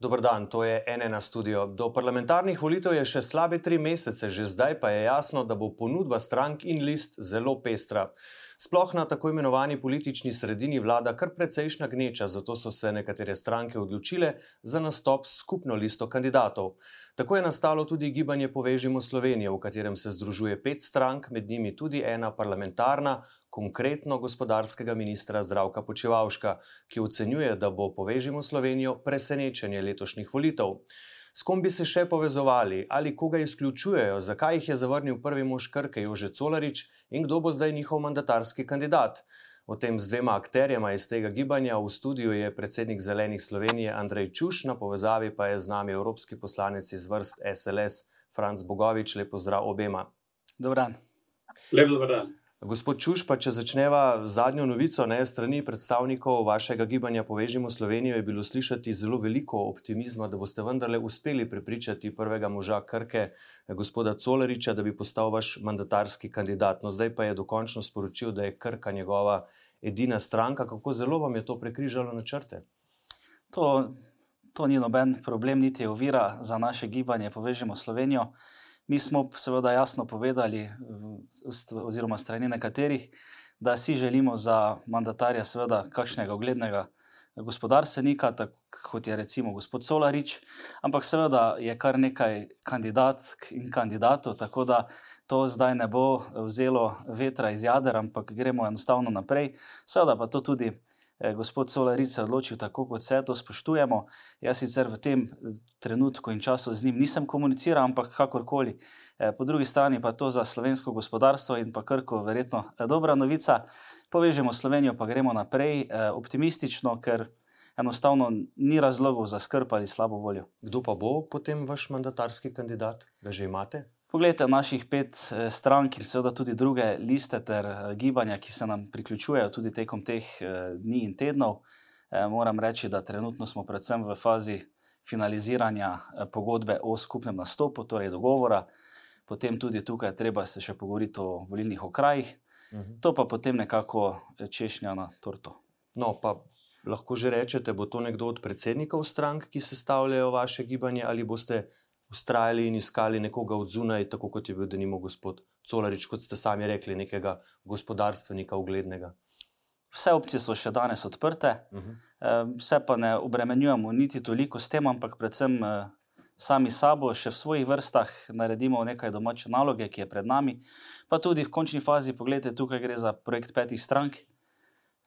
Dobr dan, to je NN studio. Do parlamentarnih volitev je še slabe tri mesece, že zdaj pa je jasno, da bo ponudba strank in list zelo pestra. Sploh na tako imenovani politični sredini vlada kar precejšna gneča, zato so se nekatere stranke odločile za nastop skupno listo kandidatov. Tako je nastalo tudi gibanje Povežimo Slovenijo, v katerem se združuje pet strank, med njimi tudi ena parlamentarna, konkretno gospodarskega ministra Zdravka Počevalška, ki ocenjuje, da bo Povežimo Slovenijo presenečenje letošnjih volitev. S kom bi se še povezovali ali koga izključujejo, zakaj jih je zavrnil prvi mož Krke Jože Colarič in kdo bo zdaj njihov mandatarski kandidat. O tem z dvema akterjema iz tega gibanja v studiu je predsednik Zelenih Slovenije Andrej Čuš, na povezavi pa je z nami evropski poslanec iz vrst SLS Franz Bogovič. Lepo zdrav obema. Dobar dan. Lep dober dan. Gospod Čuš, pa če začneva zadnjo novico, ne strani predstavnikov vašega gibanja Povežimo Slovenijo, je bilo slišati zelo veliko optimizma, da boste vendarle uspeli prepričati prvega moža Krke, gospoda Coleriča, da bi postal vaš mandatarski kandidat. No, zdaj pa je dokončno sporočil, da je Krka njegova edina stranka. Kako zelo vam je to prekrižalo načrte? To, to ni noben problem, niti ovira za naše gibanje Povežimo Slovenijo. Mi smo seveda jasno povedali, oziroma strani nekaterih, da si želimo za mandatarja, seveda, kakšnega uglednega gospodarstvenika, kot je recimo gospod Solarič, ampak seveda je kar nekaj kandidatk in kandidatov, tako da to zdaj ne bo vzelo vetra iz jader, ampak gremo enostavno naprej. Seveda pa to tudi. Eh, gospod Solaric se odločil tako, kot vse to spoštujemo. Jaz sicer v tem eh, trenutku in času z njim nisem komuniciral, ampak kakorkoli. Eh, po drugi strani pa to za slovensko gospodarstvo in pa krko verjetno dobra novica. Povežemo Slovenijo, pa gremo naprej optimistično, ker enostavno ni razlogov za skrb ali slabo voljo. Kdo pa bo potem vaš mandatarski kandidat, ga že imate? Poglejte, naših pet eh, strank in seveda tudi druge liste ter eh, gibanja, ki se nam priključujejo tudi tekom teh eh, dni in tednov. Moram reči, da trenutno smo predvsem v fazi finaliziranja pogodbe o skupnem nastopu, torej dogovora, potem tudi tukaj treba se še pogovoriti o volilnih okrajih, uhum. to pa potem nekako češnja na torto. No, pa lahko že rečete, bo to nekdo od predsednikov strank, ki sestavljajo vaše gibanje ali boste ustrajali in iskali nekoga od zunaj, tako kot je bil denimo gospod Colarič, kot ste sami rekli, nekega gospodarstvenika uglednega. Vse opcije so še danes odprte, uh -huh. vse pa ne obremenjujemo niti toliko s tem, ampak predvsem eh, sami sabo, še v svojih vrstah, naredimo nekaj domače naloge, ki je pred nami. Pa tudi v končni fazi, pogledajte, tukaj gre za projekt petih strank.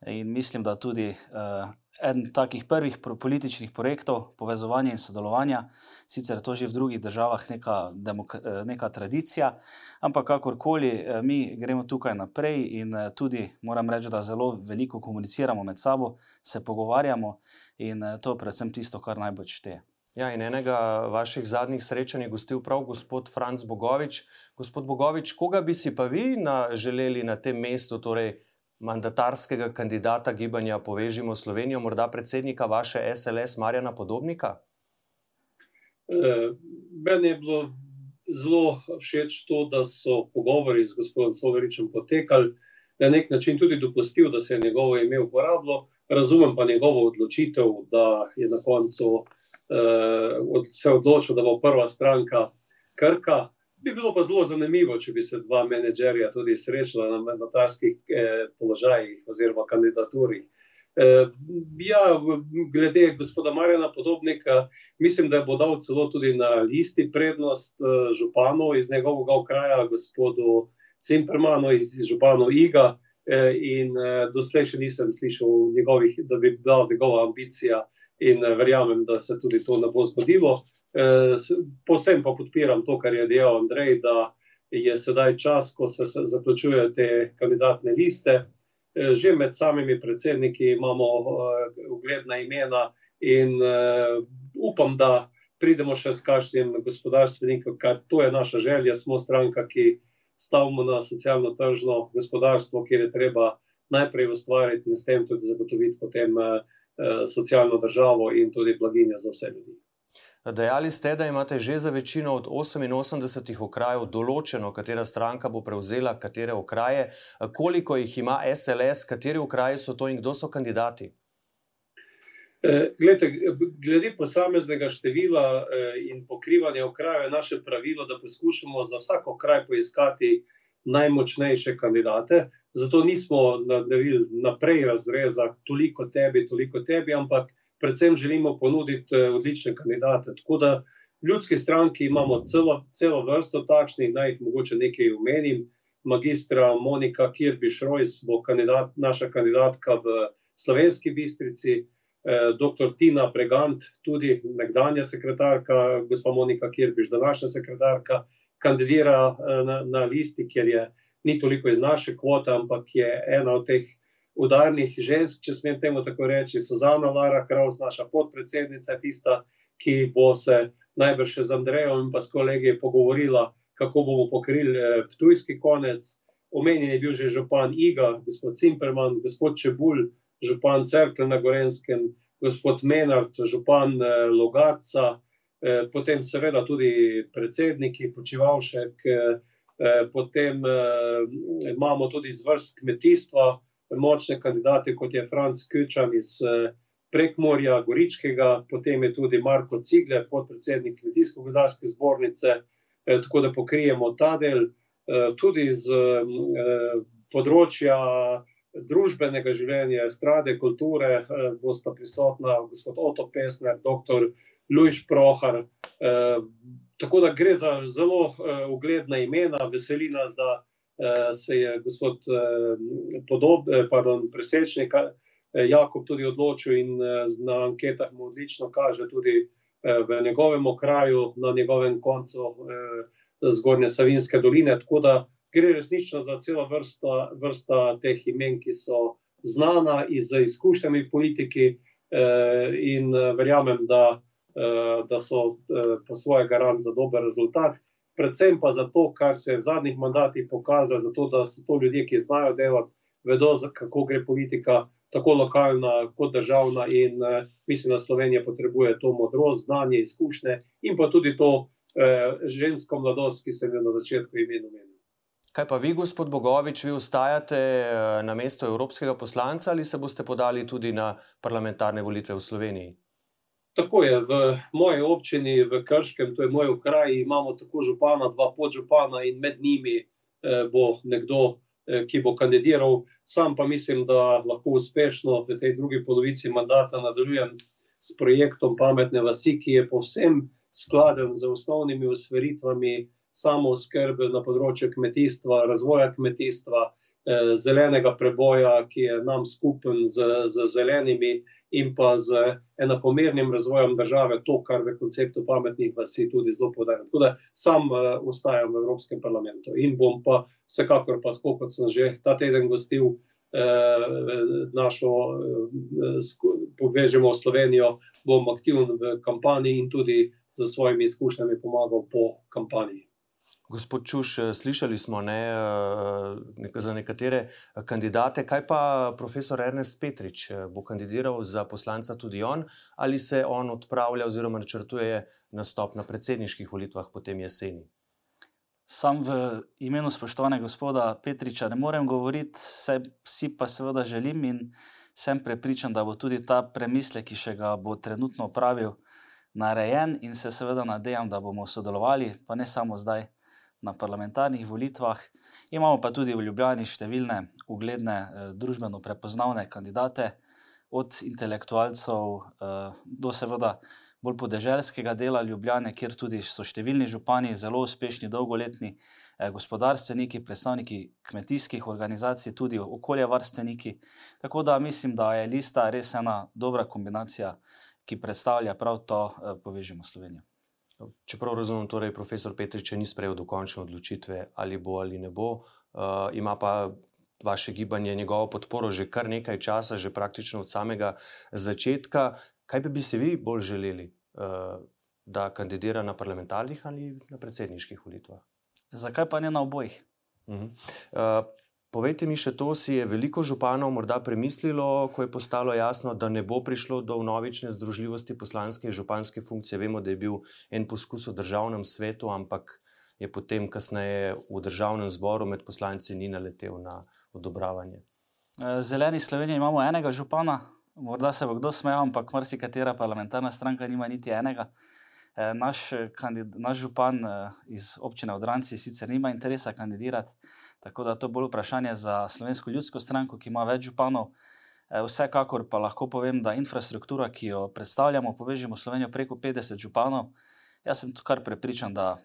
In mislim, da tudi uh, eden takih prvih političnih projektov povezovanja in sodelovanja, sicer je to že v drugih državah neka, eh, neka tradicija, ampak kakorkoli eh, mi gremo tukaj naprej in eh, tudi moram reči, da zelo veliko komuniciramo med sabo, se pogovarjamo in to je predvsem tisto, kar najbolj šteje. Ja, in enega vaših zadnjih srečanj je gostil prav gospod Franz Bogovič. Gospod Bogovič, koga bi si pa vi na, želeli na tem mestu, torej mandatarskega kandidata gibanja Povežimo Slovenijo, morda predsednika vaše SLS Marjana Podobnika? E, meni je bilo zelo všeč to, da so pogovori z gospodom Solaričem potekali, na nek način tudi dopustil, da se je njegovo ime uporabilo. Razumem pa njegovo odločitev, da je na koncu eh, se odločil, da bo prva stranka Krka. Bi bilo pa zelo zanimivo, če bi se dva menedžerja tudi srečala na mandatarskih eh, položajih oziroma kandidaturih. Eh, ja, glede gospoda Marjana Podobnika, mislim, da bo dal celo tudi na listi prednost eh, županu iz njegovega okraja, gospodu Cimpermanu iz županu Iga. Eh, in eh, doslej še nisem slišal njegovih, da bi bila njegova ambicija, in eh, verjamem, da se tudi to ne bo zgodilo. Eh, Posem pa podpiram to, kar je dejal Andrej, da je sedaj čas, ko se zaključujejo te kandidatne liste. Eh, že med samimi predsedniki imamo eh, ugledna imena in upam, da pridemo še s kakšnim gospodarstvenikom, kar to je naša želja. Smo stranka, ki stavimo na socialno-tržno gospodarstvo, kjer je treba najprej ustvariti in s tem tudi zagotoviti potem socialno državo in tudi blaginja za vse ljudi. Dejali ste, da imate že za večino od 88 okrajev določeno, katera stranka bo prevzela katere okraje, koliko jih ima SLS, kateri okraji so to in kdo so kandidati. Glede, glede posameznega števila in pokrivanja okraja, je naše pravilo, da poskušamo za vsak kraj poiskati najmočnejše kandidate. Zato nismo naredili naprej razreza, toliko tebi, toliko tebi, ampak predvsem želimo ponuditi odlične kandidate. Tako da v ljudski stranki imamo celo, celo vrsto takšnih, naj jih mogoče nekaj omenim. Magistra Monika Kirbiš-Rojs bo kandidat, naša kandidatka v Slovenski Bistrici, doktor Tina Bregant, tudi nekdanja sekretarka, gospa Monika Kirbiš, današnja sekretarka, kandidira na, na listi, ker je ni toliko iz naše kvote, ampak je ena od teh udarnih žensk, če smem temu tako reči, Suzana Lara Kraus, naša podpredsednica, tista, ki bo se najbrž z Andrejem in pa s kolegi pogovorila, kako bomo pokrili ptujski konec. Omenjen je bil že župan Iga, gospod Cimperman, gospod Čebulj, župan Cerkelj na Gorenskem, gospod Menard, župan Logatca, potem seveda tudi predsedniki, Počivalšek, potem imamo tudi iz vrst kmetijstva močne kandidate, kot je Franc Kučan iz Prekmurja, Goričkega, potem je tudi Marko Cigler, podpredsednik Kmetijsko-gozdarske zbornice, tako da pokrijemo ta del. Tudi iz področja družbenega življenja, estrade, kulture, bosta prisotna gospod Oto Pestner, doktor Lujž Prohar. Tako da gre za zelo ugledna imena, veseli nas, da se je gospod pardon, Presečnik Jakob tudi odločil in na anketah mu odlično kaže tudi v njegovem okraju, na njegovem koncu Zgornje Savinjske doline, tako da gre resnično za celo vrsto, vrsto teh imen, ki so znana z izkušnjami v politiki, in verjamem, da da so po svoje garant za dober rezultat. Predvsem pa zato, kar se je v zadnjih mandatih pokazalo, zato da so to ljudje, ki znajo delati, vedo, kako gre politika, tako lokalna kot državna, in mislim, da Slovenija potrebuje to modrost, znanje, izkušnje in pa tudi to žensko mladost, ki sem jo na začetku imenu omenil. Kaj pa vi, gospod Bogovič, vi ostajate na mestu evropskega poslanca ali se boste podali tudi na parlamentarne volitve v Sloveniji? Tako je, v moji občini v Krškem, to je moj okraj, imamo tako župana, dva podžupana in med njimi bo nekdo, ki bo kandidiral. Sam pa mislim, da lahko uspešno v tej drugi polovici mandata nadaljujem s projektom pametne vasi, ki je povsem skladen z osnovnimi usmeritvami samooskrbe na področju kmetijstva, razvoja kmetijstva, zelenega preboja, ki je nam skupen z, z zelenimi in pa z enakomernim razvojem države, to, kar v konceptu pametnih vasi tudi zelo poudarjam. Tako da sam ostajam v Evropskem parlamentu in bom pa vsekakor pa, tako kot sem že ta teden gostil našo Povežimo Slovenijo, bom aktiven v kampanji in tudi s svojimi izkušnjami pomagal po kampanji. Gospod Čuš, slišali smo, ne, za nekatere kandidate, kaj pa profesor Ernest Petrič, bo kandidiral za poslanca tudi on ali se on odpravlja oziroma načrtuje nastop na predsedniških volitvah potem jeseni? Sam v imenu spoštovanega gospoda Petriča ne morem govoriti, saj si pa seveda želim in sem prepričan, da bo tudi ta premislek, ki še ga bo trenutno opravil, narejen, in se seveda nadejam, da bomo sodelovali, pa ne samo zdaj na parlamentarnih volitvah. Imamo pa tudi v Ljubljani številne ugledne, družbeno prepoznavne kandidate, od intelektualcev do seveda bolj podeželskega dela Ljubljane, kjer tudi so številni župani zelo uspešni, dolgoletni gospodarstveniki, predstavniki kmetijskih organizacij, tudi okoljevarstveniki. Tako da mislim, da je lista res ena dobra kombinacija, ki predstavlja prav to Povežimo Slovenijo. Če prav razumem, torej profesor Petrič ni sprejel dokončne odločitve, ali bo ali ne bo, ima pa vaše gibanje njegovo podporo že kar nekaj časa, že praktično od samega začetka. Kaj pa bi si vi bolj želeli? Da kandidira na parlamentarnih ali na predsedniških volitvah? Zakaj pa ne na obojih? Povejte mi še to, si je veliko županov morda premislilo, ko je postalo jasno, da ne bo prišlo do vnovične združljivosti poslanske in županske funkcije? Vemo, da je bil en poskus v državnem svetu, ampak je potem kasneje v državnem zboru med poslanci ni naletel na odobravanje. Zeleni Sloveniji imamo enega župana, morda se bo kdo smejal, ampak marsikatera parlamentarna stranka nima niti enega. Eh, naš, naš župan iz občine Odranci sicer nima interesa kandidirati, tako da to je bolj vprašanje za slovensko ljudsko stranko, ki ima več županov. Vsekakor pa lahko povem, da infrastruktura, ki jo predstavljamo, povežemo Slovenijo preko 50 županov. Jaz sem kar prepričan, da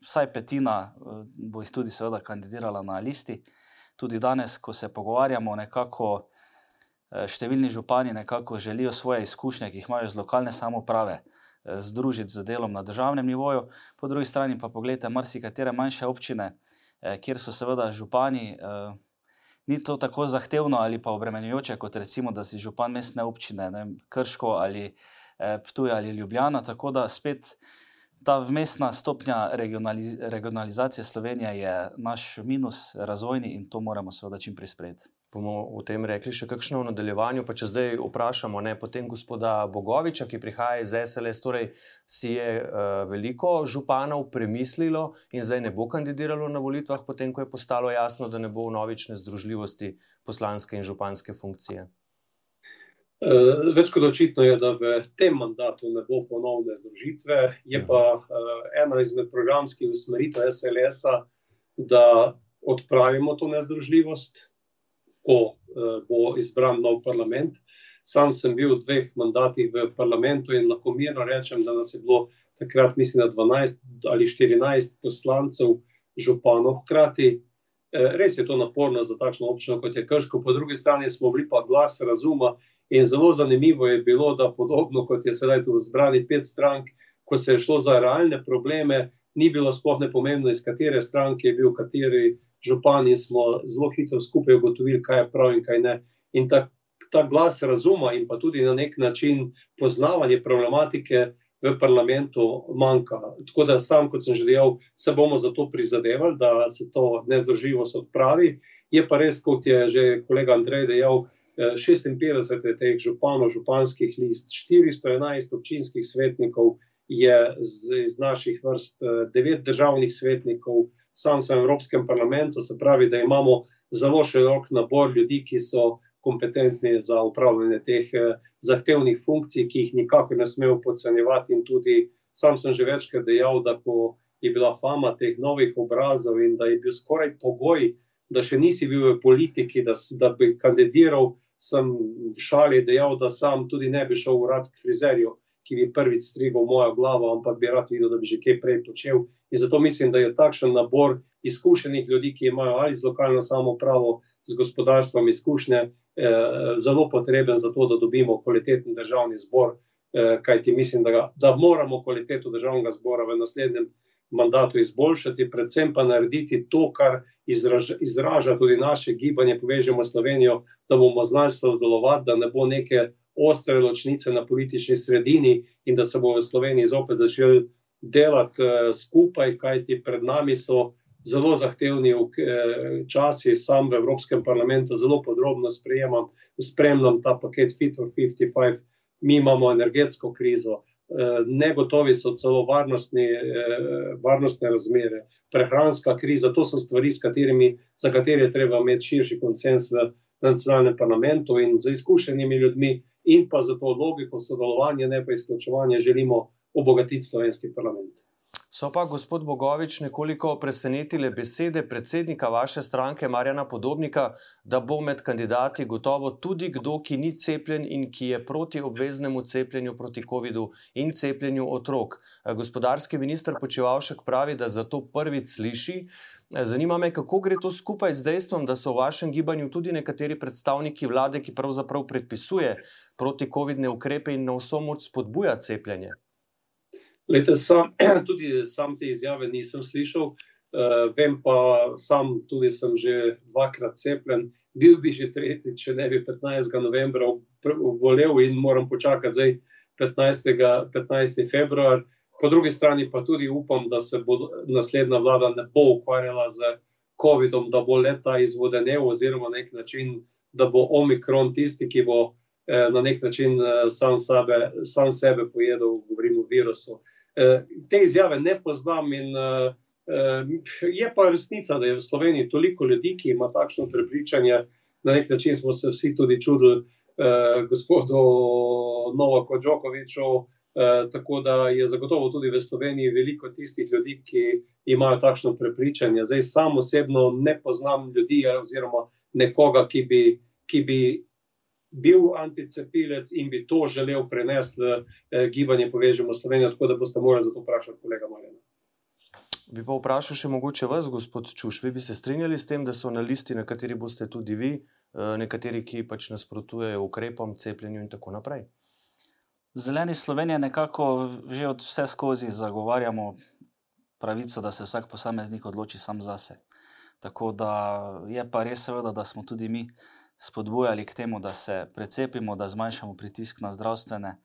vsaj petina bo jih tudi, seveda, kandidirala na listi. Tudi danes, ko se pogovarjamo, nekako številni župani nekako želijo svoje izkušnje, ki jih imajo z lokalne samoprave, združiti z delom na državnem nivoju. Po drugi strani pa pogledajte, marsikatere manjše občine, kjer so seveda župani. Ni to tako zahtevno ali pa obremenjujoče, kot recimo, da si župan mestne občine, ne Krško ali Ptuj ali Ljubljana. Tako da spet ta vmesna stopnja regionaliz regionalizacije Slovenije je naš minus, razvojni in to moramo seveda čim prej sprejeti. Bomo o tem rekli še kakšno v nadaljevanju, pa če zdaj vprašamo, ne potem gospoda Bogoviča, ki prihaja iz SLS, torej si je uh, veliko županov premislilo in zdaj ne bo kandidiralo na volitvah, potem ko je postalo jasno, da ne bo novične združljivosti poslanske in županske funkcije. Uh, več kot očitno je, da v tem mandatu ne bo ponovne združitve. Je pa uh, ena izmed programskih usmeritev SLS-a, da odpravimo to nezdružljivost, ko uh, bo izbran nov parlament. Sam sem bil v dveh mandatih v parlamentu in lahko mirno rečem, da nas je bilo takrat, mislim, 12 ali 14 poslancev, županov hkrati. Res je to naporno za takšno občino, kot je Krško, po drugi strani smo bili pa glas razuma In zelo zanimivo je bilo, da podobno kot je sedaj tu zbrani pet strank, ko se je šlo za realne probleme, ni bilo sploh ne pomembno, iz katere stranke je bil kateri župan, in smo zelo hitro skupaj ugotovili, kaj je prav in kaj ne. In ta, ta glas razuma in pa tudi na nek način poznavanje problematike v parlamentu manjka. Tako da sam, kot sem že dejal, se bomo za to prizadevali, da se to nezdružljivost odpravi. Je pa res, kot je že kolega Andrej dejal, 56 je teh županov, županskih list, 411 občinskih svetnikov je z, iz naših vrst, 9 državnih svetnikov, sam sem v Evropskem parlamentu, se pravi, da imamo zelo širok nabor ljudi, ki so kompetentni za upravljanje teh zahtevnih funkcij, ki jih nikakor ne smemo podcenjevati. In tudi sam sem že večkrat dejal, da ko je bila fama teh novih obrazov in da je bil skoraj pogoj, da še nisi bil v politiki, da, da bi kandidiral sem šali dejal, da sam tudi ne bi šel v urad k frizerju, ki bi prvič strigel mojo glavo, ampak bi rad videl, da bi že kaj prej počel. In zato mislim, da je takšen nabor izkušenih ljudi, ki imajo ali z lokalno samopravo, z gospodarstvom izkušnje, eh, zelo potreben za to, da dobimo kvaliteten državni zbor. Eh, kajti mislim, da, ga, da moramo kvaliteto državnega zbora v naslednjem mandatu izboljšati, predvsem pa narediti to, kar izraža, izraža tudi naše gibanje, povežemo Slovenijo, da bomo znali sodelovati, da ne bo neke ostre ločnice na politični sredini in da se bo v Sloveniji zopet začel delati uh, skupaj, kajti pred nami so zelo zahtevni uh, časi, sam v Evropskem parlamentu zelo podrobno sprejemam, spremljam ta paket Fit for 55, mi imamo energetsko krizo. Eh, negotovi so celo varnostni, eh, varnostne razmere, prehranska kriza. To so stvari, katerimi, za katere treba imeti širši konsens v nacionalnem parlamentu in z izkušenimi ljudmi, in pa za to logiko sodelovanja, ne pa izključevanje, želimo obogatiti slovenski parlament. So pa gospod Bogovič nekoliko presenetile besede predsednika vaše stranke Marjana Podobnika, da bo med kandidati gotovo tudi kdo, ki ni cepljen in ki je proti obveznemu cepljenju proti COVID-u in cepljenju otrok. Gospodarski minister Počevalšek pravi, da za to prvič sliši. Zanima me, kako gre to skupaj z dejstvom, da so v vašem gibanju tudi nekateri predstavniki vlade, ki pravzaprav predpisuje proti COVID-ne ukrepe in na vso moč spodbuja cepljenje. Lete, sam, tudi sam te izjave nisem slišal, uh, vem pa, sam tudi sem že dvakrat cepljen, bil bi že tretji, če ne bi 15. novembra volel in moram počakati zdaj 15. 15. februar. Po drugi strani pa tudi upam, da se bo naslednja vlada ne bo ukvarjala z COVID-om, da bo leta izvodenev oziroma na nek način, da bo omikron tisti, ki bo na nek način eh, sam, sebe, sam sebe pojedel, govorimo o virusu. Eh, te izjave ne poznam. In, eh, eh, je pa resnica, da je v Sloveniji toliko ljudi, ki ima takšno prepričanje. Na nek način smo se vsi tudi čudili, eh, gospodu Novaku Džokoviču. Eh, tako da je zagotovo tudi v Sloveniji veliko tistih ljudi, ki imajo takšno prepričanje. Zdaj, sam osebno ne poznam ljudi, oziroma nekoga, ki bi, ki bi bil anticepilec in bi to želel prenesti v eh, gibanje Povežemo Slovenijo. Tako da boste morali za to vprašati kolega Marjana. Bi pa vprašal še mogoče vas, gospod Čuš, vi bi se strinjali s tem, da so na listi, na kateri boste tudi vi, eh, nekateri, ki pač nasprotujejo ukrepom, cepljenju in tako naprej. Zeleni Slovenija nekako že od vse skozi zagovarjamo pravico, da se vsak posameznik odloči sam zase. Tako da je pa res, seveda, da smo tudi mi spodbujali k temu, da se precepimo, da zmanjšamo pritisk na zdravstvene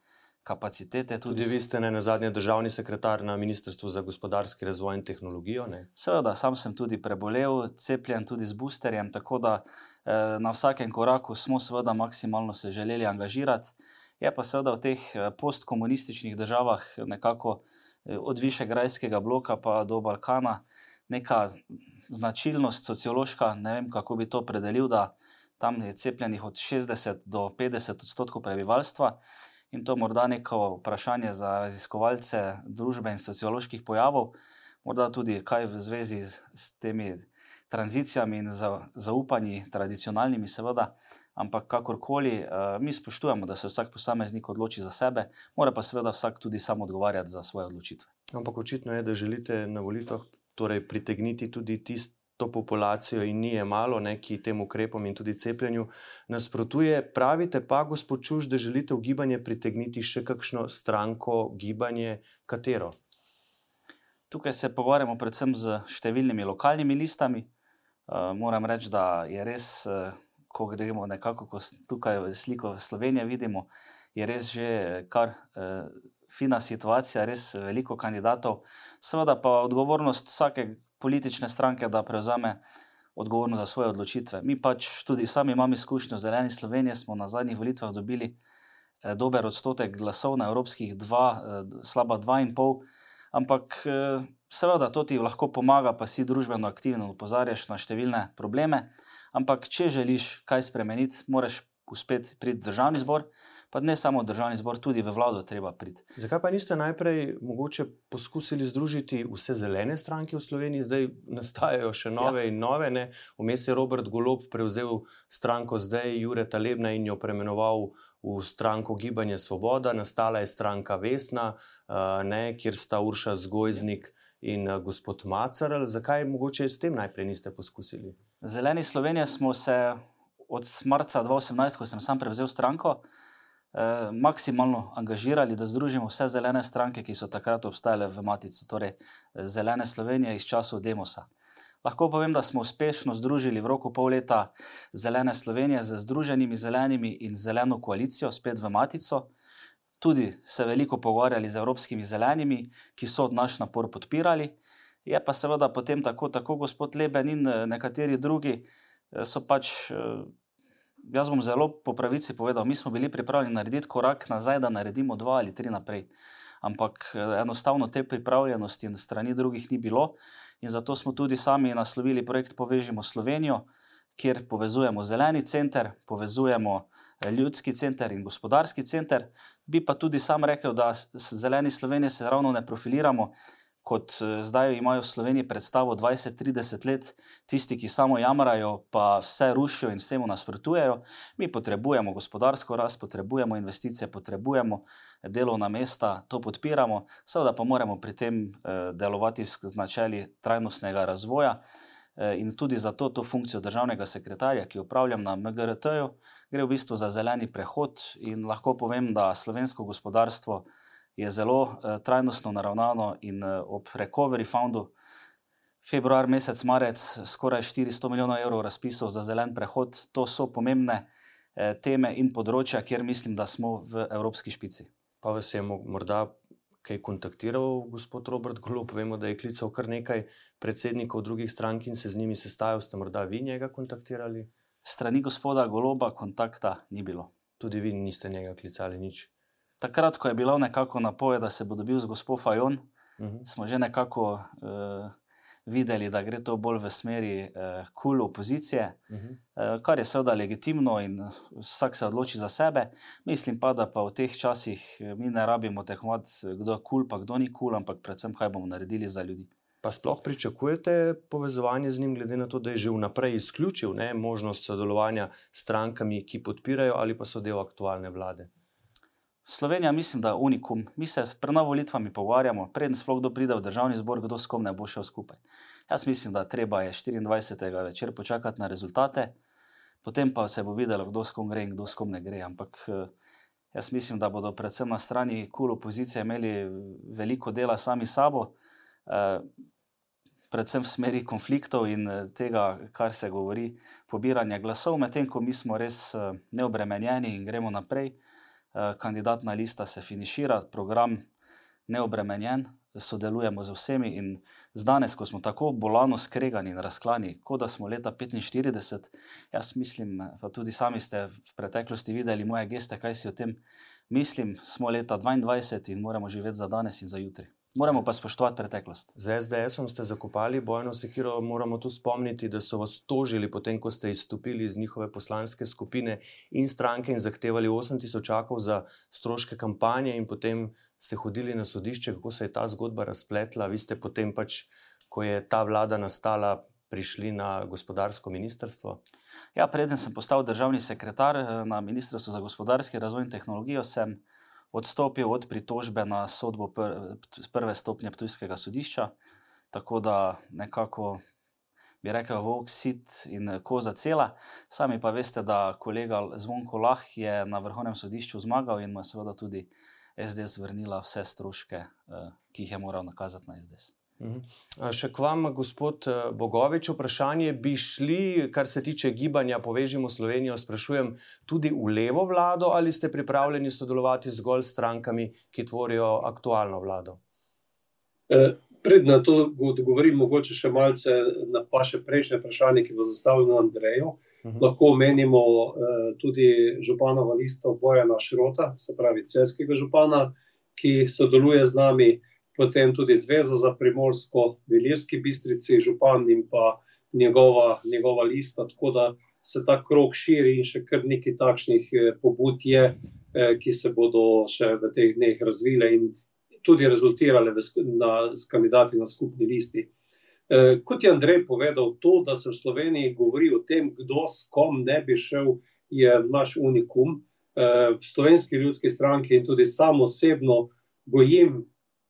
kapacitete. Tudi, tudi vi ste ne na zadnje državni sekretar na Ministrstvu za gospodarski razvoj in tehnologijo. Ne? Seveda, sam sem tudi prebolel, cepljen tudi z boosterjem, tako da eh, na vsakem koraku smo seveda maksimalno se želeli angažirati. Je pa seveda v teh eh, postkomunističnih državah nekako eh, od višegrajskega bloka pa do Balkana neka značilnost sociološka, ne vem kako bi to predelil, da tam je cepljenih od 60 do 50 odstotkov prebivalstva. In to je morda neko vprašanje za raziskovalce družbe in socioloških pojavov, morda tudi kaj v zvezi s temi tranzicijami in zaupanji, tradicionalnimi, seveda. Ampak kakorkoli, eh, mi spoštujemo, da se vsak posameznik odloči za sebe, mora pa seveda vsak tudi sam odgovarjati za svoje odločitve. Ampak očitno je, da želite na volitvah torej pritegniti tudi tiste to populacijo in ni je malo, ne, ki tem ukrepom in tudi cepljenju nasprotuje. Pravite pa, gospod Čuž, da želite v gibanje pritegniti še kakšno stranko, gibanje, katero? Tukaj se pogovarjamo predvsem z številnimi lokalnimi listami. Uh, moram reči, da je res, uh, ko gremo nekako ko tukaj sliko Slovenije, vidimo, je res že kar uh, fina situacija, res veliko kandidatov. Seveda pa odgovornost vsake politične stranke, da prevzame odgovornost za svoje odločitve. Mi pač tudi sami imamo izkušnjo Zeleni Slovenije, smo na zadnjih volitvah dobili eh, dober odstotek glasov na evropskih, dva, eh, slaba dva in pol. Ampak eh, seveda to ti lahko pomaga, pa si družbeno aktivno opozarjaš na številne probleme. Ampak če želiš kaj spremeniti, moraš uspeti priti v državni zbor pa ne samo državni zbor, tudi v vlado treba priti. Zakaj pa niste najprej mogoče poskusili združiti vse zelene stranke v Sloveniji, zdaj nastajajo še nove ja. in nove? Ne? Vmes je Robert Golob prevzel stranko zdaj Jure Talebna in jo premenoval. V stranko Gibanje Svoboda, nastala je stranka Vesna, uh, ne, kjer sta Urša Zgojznik in uh, gospod Macar. Zakaj mogoče s tem najprej niste poskusili? Zeleni Slovenije smo se od marca 2018, ko sem sam prevzel stranko, eh, maksimalno angažirali, da združimo vse zelene stranke, ki so takrat obstajale v Matici, torej eh, zelene Slovenije iz časov Demosa. Lahko povem, da smo uspešno združili v roku pol leta zelene Slovenije z združenimi zelenimi in zeleno koalicijo spet v Matico. Tudi se veliko pogovarjali z evropskimi zelenimi, ki so naš napor podpirali. Je pa seveda potem tako, tako gospod Leben in eh, nekateri drugi eh, so pač Jaz bom zelo po pravici povedal, mi smo bili pripravljeni narediti korak nazaj, da naredimo dva ali tri naprej. Ampak eh, enostavno te pripravljenosti na strani drugih ni bilo, in zato smo tudi sami naslovili projekt Povežimo Slovenijo, kjer povezujemo zeleni center, povezujemo eh, ljudski center in gospodarski center. Bi pa tudi sam rekel, da zeleni Slovenije se ravno ne profiliramo kot eh, zdaj imajo v Sloveniji predstavo 20-30 let, tisti, ki samo jamrajo, pa vse rušijo in vsemu nasprotujejo. Mi potrebujemo gospodarsko rast, potrebujemo investicije, potrebujemo delovna mesta, to podpiramo, seveda pa moramo pri tem eh, delovati z načeli trajnostnega razvoja. Eh, in tudi za to, to funkcijo državnega sekretarja, ki jo upravljam na MGRT-ju, gre v bistvu za zeleni prehod. In lahko povem, da slovensko gospodarstvo je zelo uh, trajnostno naravnano in uh, ob Recovery Fundu, februar, mesec, marec, skoraj 400 milijonov evrov razpisov za zelen prehod. To so pomembne uh, teme in področja, kjer mislim, da smo v evropski špici. Pa vas je morda kaj kontaktiral gospod Robert Golob? Vemo, da je klical kar nekaj predsednikov drugih strank in se z njimi sestajal. Ste morda vi njega kontaktirali? Strani gospoda Goloba kontakta ni bilo. Tudi vi niste njega klicali nič takrat, ko je bilo nekako napoved, da se bo dobil z gospod Fajon, uh mhm. -huh. smo že nekako uh, videli, da gre to bolj v smeri kul uh, cool opozicije, uh -huh. uh, kar je seveda legitimno in vsak se odloči za sebe. Mislim pa, da pa v teh časih mi ne rabimo tekmovati, kdo je kul, cool, pa kdo ni kul, cool, ampak predvsem, kaj bomo naredili za ljudi. Pa sploh pričakujete povezovanje z njim, glede na to, da je že vnaprej izključil ne, možnost sodelovanja s strankami, ki podpirajo ali pa so del aktualne vlade? Slovenija, mislim, da je unikum. Mi se s prenovo volitvami pogovarjamo, preden sploh kdo pride v državni zbor, kdo s kom ne bo šel skupaj. Jaz mislim, da treba je 24. večer počakati na rezultate, potem pa se bo videlo, kdo s kom gre in kdo s kom ne gre. Ampak eh, jaz mislim, da bodo predvsem na strani kul opozicije imeli veliko dela sami sabo. Eh, predvsem v smeri konfliktov in eh, tega, kar se govori, pobiranja glasov, medtem ko mi smo res neobremenjeni in gremo naprej. Eh, kandidatna lista se finišira, program neobremenjen, sodelujemo z vsemi. In danes, ko smo tako bolano skregani in razklani, kot da smo leta 45, jaz mislim, pa tudi sami ste v preteklosti videli moje geste, kaj si o tem mislim, smo leta 22 in moramo živeti za danes in za jutri. Moramo pa spoštovati preteklost. Z SDS-om ste zakopali bojno sekiro. Moramo tu spomniti, da so vas tožili, potem ko ste izstopili iz njihove poslanske skupine in stranke in zahtevali 8000 čakov za stroške kampanje, in potem ste hodili na sodišče, kako se je ta zgodba razpletla. Vi ste potem, pač, ko je ta vlada nastala, prišli na gospodarsko ministrstvo. Ja, preden sem postal državni sekretar eh, na Ministrstvu za gospodarski razvoj in tehnologijo, sem odstopil od pritožbe na sodbo pr prve stopnje Ptujskega sodišča. Tako da nekako bi rekel, volk sit in koza cela. Sami pa veste, da kolega Zvonko Lah je na vrhovnem sodišču zmagal in mu je seveda tudi SDS vrnila vse stroške, eh, ki jih je moral nakazati na SDS. Mhm. Še k vam, gospod eh, Bogovič, vprašanje bi šli, kar se tiče gibanja Povežimo Slovenijo, sprašujem tudi v levo vlado ali ste pripravljeni sodelovati zgolj s strankami, ki tvorijo aktualno vlado? E, pred na to odgovorim mogoče še malce na vaše prejšnje vprašanje, ki bo zastavljeno Andreju. Uhum. Lahko omenimo eh, tudi županova listo Bojana Šrota, se pravi celskega župana, ki sodeluje z nami potem tudi Zvezo za primorsko, Velirski bistrici, župan in pa njegova, njegova lista. Tako da se ta krok širi in še kar nekaj takšnih eh, pobud je, eh, ki se bodo še v teh dneh razvile in tudi rezultirale v, na, z kandidati na skupni listi. Eh, kot je Andrej povedal, to, da se v Sloveniji govori o tem, kdo s kom ne bi šel, je naš unikum. V slovenski ljudski stranki in tudi sam osebno gojim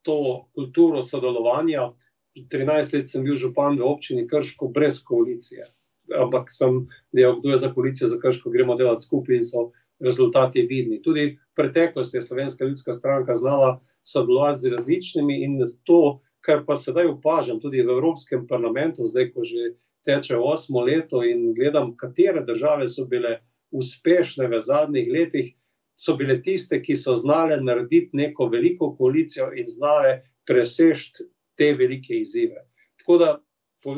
to kulturo sodelovanja. 13 let sem bil župan v občini Krško brez koalicije. Ampak sem dejal, kdo je za koalicijo, za Krško gremo delati skupaj in so rezultati vidni. Tudi v preteklosti je Slovenska ljudska stranka znala sodelovati z različnimi in to, kar pa sedaj opažam tudi v Evropskem parlamentu, zdaj ko že teče osmo leto in gledam, katere države so bile uspešne v zadnjih letih, so bile tiste, ki so znale narediti neko veliko koalicijo in znale presežti te velike izzive. Tako da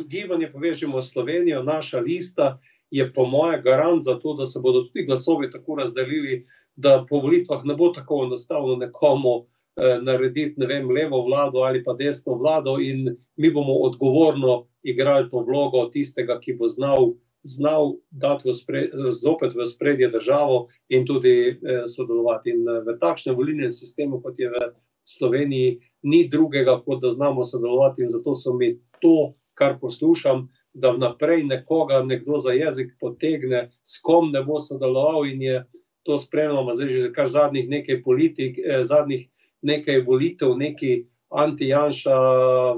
gibanje povežemo s Slovenijo, naša lista je po moje garant za to, da se bodo tudi glasovi tako razdelili, da po volitvah ne bo tako enostavno nekomu eh, narediti ne vem, levo vlado ali pa desno vlado in mi bomo odgovorno igrali to vlogo tistega, ki bo znal znal dati v spred, zopet v spredje državo in tudi eh, sodelovati. In eh, v takšnem volilnem sistemu, kot je v Sloveniji, ni drugega, kot da znamo sodelovati. In zato so mi to, kar poslušam, da vnaprej nekoga nekdo za jezik potegne, s kom ne bo sodeloval in je to spremljamo zdaj že kar zadnjih nekaj politik, eh, zadnjih nekaj volitev, neki anti-janša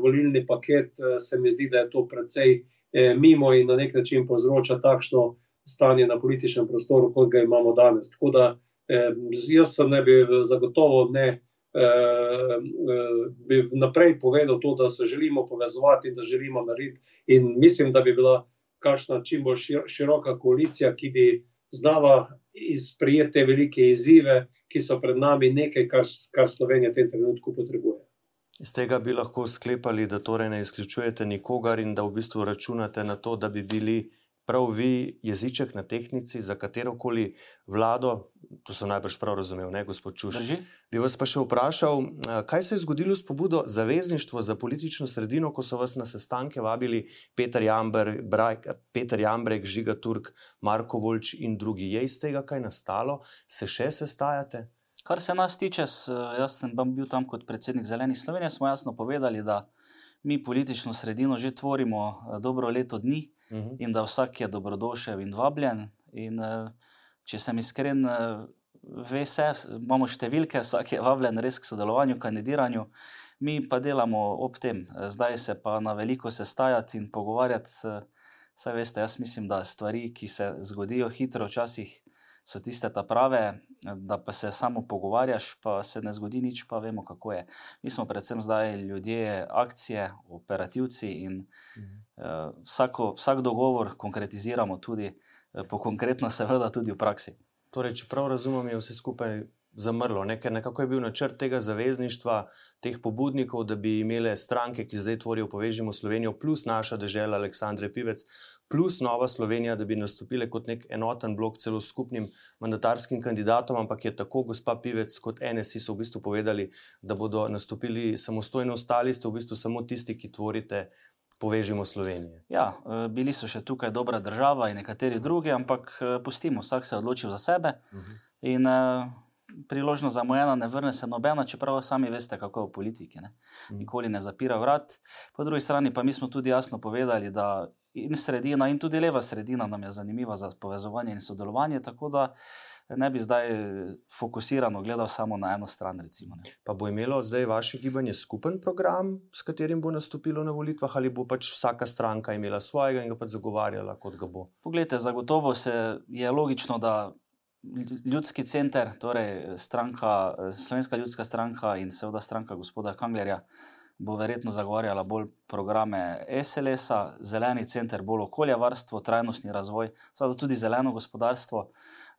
volilni paket, eh, se mi zdi, da je to precej. Eh, mimo in na nek način povzroča takšno stanje na političnem prostoru, kot ga imamo danes. Tako da eh, jaz se ne bi zagotovo ne. Eh, bi naprej povedal to, da se želimo povezovati da želimo narediti. In mislim, da bi bila kakšna čim bolj široka koalicija, ki bi znala izprijeti te velike izzive, ki so pred nami, nekaj, kar, kar Slovenija v tem trenutku potrebuje. Iz tega bi lahko sklepali, da torej ne izključujete nikogar in da v bistvu računate na to, da bi bili prav vi jeziček na tehnici za katero koli vlado, to sem najbrž prav razumel, ne gospod Čuš. Drži? Bi vas pa še vprašal, kaj se je zgodilo s pobudo Zavezništvo za politično sredino, ko so vas na sestanke vabili Peter, Jamber, Braj, Peter Jambrek, Žiga Turk, Marko Volč in drugi. Je iz tega kaj nastalo? Se še sestajate? Kar se nas tiče, jaz sem bil tam kot predsednik Zelenih Slovenije, smo jasno povedali, da mi politično sredino že tvorimo dobro leto dni. -huh. in da vsak je dobrodošel in vabljen. In, uh, če sem iskren, uh, ve se, imamo številke, vsak je vabljen res k sodelovanju, kandidiranju. Mi pa delamo ob tem, zdaj se pa na veliko sestajati in pogovarjati. Saj veste, jaz mislim, da stvari, ki se zgodijo hitro, včasih so tiste ta prave, da pa se samo pogovarjaš, pa se ne zgodi nič, pa vemo, kako je. Mi smo predvsem zdaj ljudje, akcije, operativci in mhm. uh, vsako, vsak dogovor konkretiziramo tudi, uh, po konkretno, seveda, tudi v praksi. Torej, če prav razumem, je vse skupaj zamrlo. Nekaj, nekako je bil načrt tega zavezništva, teh pobudnikov, da bi imele stranke, ki zdaj tvorijo Povežimo Slovenijo, plus naša država Aleksandre Pivec, plus Nova Slovenija, da bi nastopile kot nek enoten blok celo skupnim mandatarskim kandidatom, ampak je tako gospa Pivec kot NSI so v bistvu povedali, da bodo nastopili samostojno, ostali ste v bistvu samo tisti, ki tvorite. Povežimo Slovenijo. Ja, eh, bili so še tukaj dobra država in nekateri drugi, ampak eh, pustimo, vsak se je odločil za sebe. Uh mhm. -huh. In uh, priložnost zamujena, ne vrne se nobena, čeprav sami veste, kako je v politiki. Ne? Mm. Nikoli ne zapira vrat. Po drugi strani pa mi smo tudi jasno povedali, da in sredina, in tudi leva sredina nam je zanimiva za povezovanje in sodelovanje. Tako da ne bi zdaj fokusirano gledal samo na eno stran. Recimo, pa bo imelo zdaj vaše gibanje skupen program, s katerim bo nastopilo na volitvah, ali bo pač vsaka stranka imela svojega in ga pač zagovarjala, kot ga bo? Poglejte, zagotovo se je logično, da ljudski center, torej stranka, Slovenska ljudska stranka in seveda stranka gospoda Kanglerja, bo verjetno zagovarjala bolj programe SLS-a, zeleni center, bolj okolje varstvo, trajnostni razvoj, seveda tudi zeleno gospodarstvo.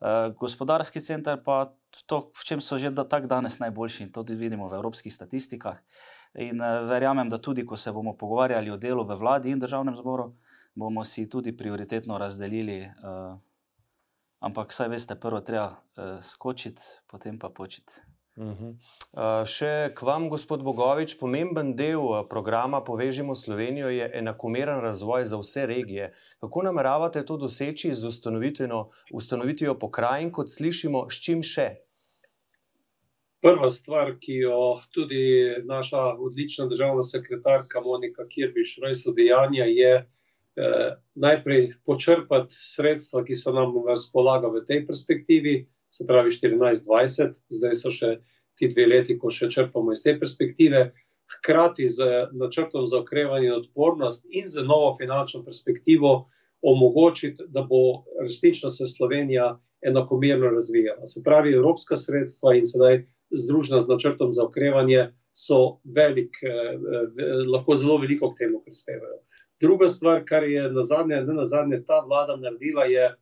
Eh, gospodarski center pa to, v čem so že tako danes najboljši in to tudi vidimo v evropskih statistikah. In eh, verjamem, da tudi, ko se bomo pogovarjali o delu v vladi in državnem zboru, bomo si tudi prioritetno razdelili uh, ampak saj veste, prvo treba uh, skočiti, potem pa počiti. Uh -huh. uh, še k vam, gospod Bogovič, pomemben del programa Povežimo Slovenijo je enakomeren razvoj za vse regije. Kako nameravate to doseči z ustanovitvijo pokrajin, kot slišimo, s čim še? Prva stvar, ki jo tudi naša odlična državna sekretarka Monika Kirbiš res udejanja, je eh, najprej počrpati sredstva, ki so nam na razpolago v tej perspektivi, se pravi 14-20, zdaj so še ti dve leti, ko še črpamo iz te perspektive, hkrati z načrtom za okrevanje in odpornost in z novo finančno perspektivo omogočiti, da bo resnično se Slovenija enakomerno razvijala. Se pravi, evropska sredstva in sedaj združena z načrtom za okrevanje so velik, eh, eh, lahko zelo veliko k temu prispevajo. Druga stvar, kar je na zadnje, ne na zadnje ta vlada naredila, je eh,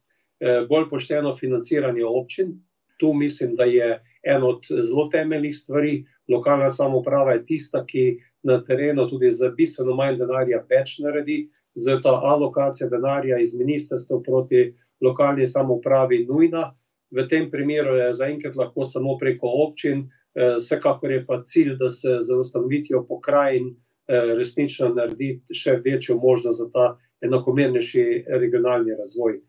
bolj pošteno financiranje občin. Tu mislim, da je eno od zelo temeljnih stvari. Lokalna samozprava je tista, ki na terenu tudi za bistveno manj denarja več naredi. Zato alokacija denarja iz ministrstva proti lokalni samozpravi nujna. V tem primeru je zaenkrat lahko samo preko občin, eh, vsekakor je pa cilj, da se za ustanovitvijo pokrajin. Eh, resnično narediti še večjo možnost za ta enakomernejši regionalni razvoj.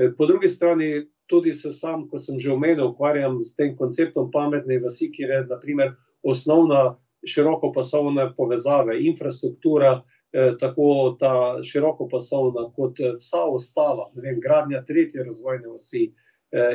Eh, po drugi strani, tudi se sam, kot sem že omenil, ukvarjam s tem konceptom pametne vasi, ki je naprimer osnovna širokopasovna povezava, infrastruktura, eh, tako ta širokopasovna, kot vsa ostala, vem, gradnja tretje razvojne vasi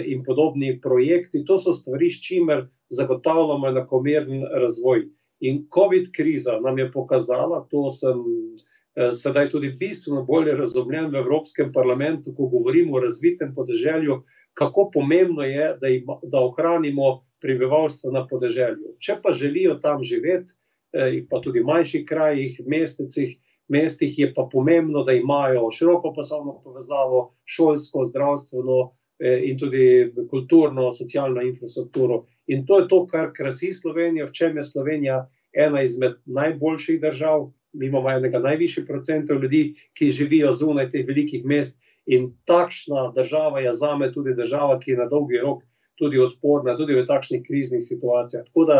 in podobni projekti. To so stvari, s čimer zagotavljamo enakomeren razvoj. In COVID kriza nam je pokazala, to sem eh, sedaj tudi bistveno bolje razumljen v Evropskem parlamentu, ko govorimo o razvitem podeželju, kako pomembno je, da, ima, da ohranimo prebivalstvo na podeželju. Če pa želijo tam živeti, eh, pa tudi v manjših krajih, mestecih, mestih, je pa pomembno, da imajo široko pasovno povezavo, šolsko, zdravstveno eh, in tudi kulturno, socialno infrastrukturo. In to je to, kar krasi Slovenijo, v čem je Slovenija ena izmed najboljših držav. Mi imamo enega najvišjih procentov ljudi, ki živijo zunaj teh velikih mest In takšna država je za me tudi država, ki je na dolgi rok tudi odporna, tudi v takšnih kriznih situacijah. Tako da,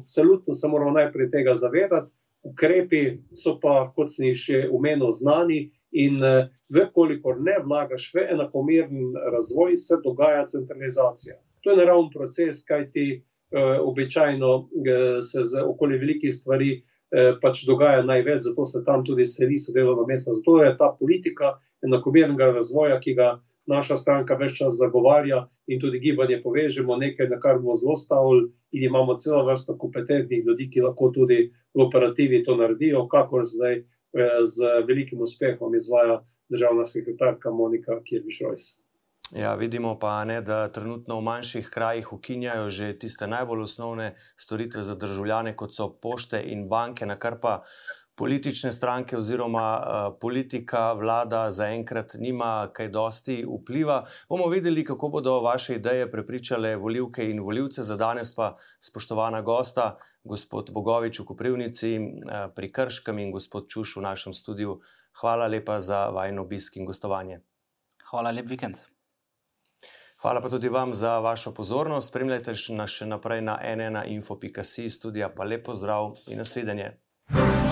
absolutno se moramo najprej tega zavedati, ukrepi so pa, kot sem jih še umenil, znani. In, vekolikor ne vlagaš v enakomeren razvoj, se dogaja centralizacija. To je naravni proces, kajti eh, običajno eh, se okoli velikih stvari eh, pač dogaja največ, zato se tam tudi seli so delovna mesta. Zato je ta politika enakomernega razvoja, ki ga naša stranka več čas zagovarja in tudi gibanje povežemo, nekaj, na kar bomo zelo stavili, in imamo celo vrsto kompetentnih ljudi, ki lahko tudi v operativi to naredijo, kakor zdaj eh, z velikim uspehom izvaja državna sekretarka Monika Kirbiš-Rojs. Ja, vidimo pa, ne, da trenutno v manjših krajih ukinjajo že tiste najbolj osnovne storitve za državljane, kot so pošte in banke, na kar pa politične stranke oziroma uh, politika, vlada zaenkrat nima kaj dosti vpliva. Bomo videli, kako bodo vaše ideje prepričale voljivke in voljivce. Za danes pa spoštovana gosta, gospod Bogovič v Koprivnici uh, pri Krškem in gospod Čuš v našem studiu. Hvala lepa za vajen obisk in gostovanje. Hvala lep vikend. Hvala pa tudi vam za vašo pozornost. Spremljajte nas še naprej na nnainfo.si, studija pa lepo zdrav in nasvidenje. thank you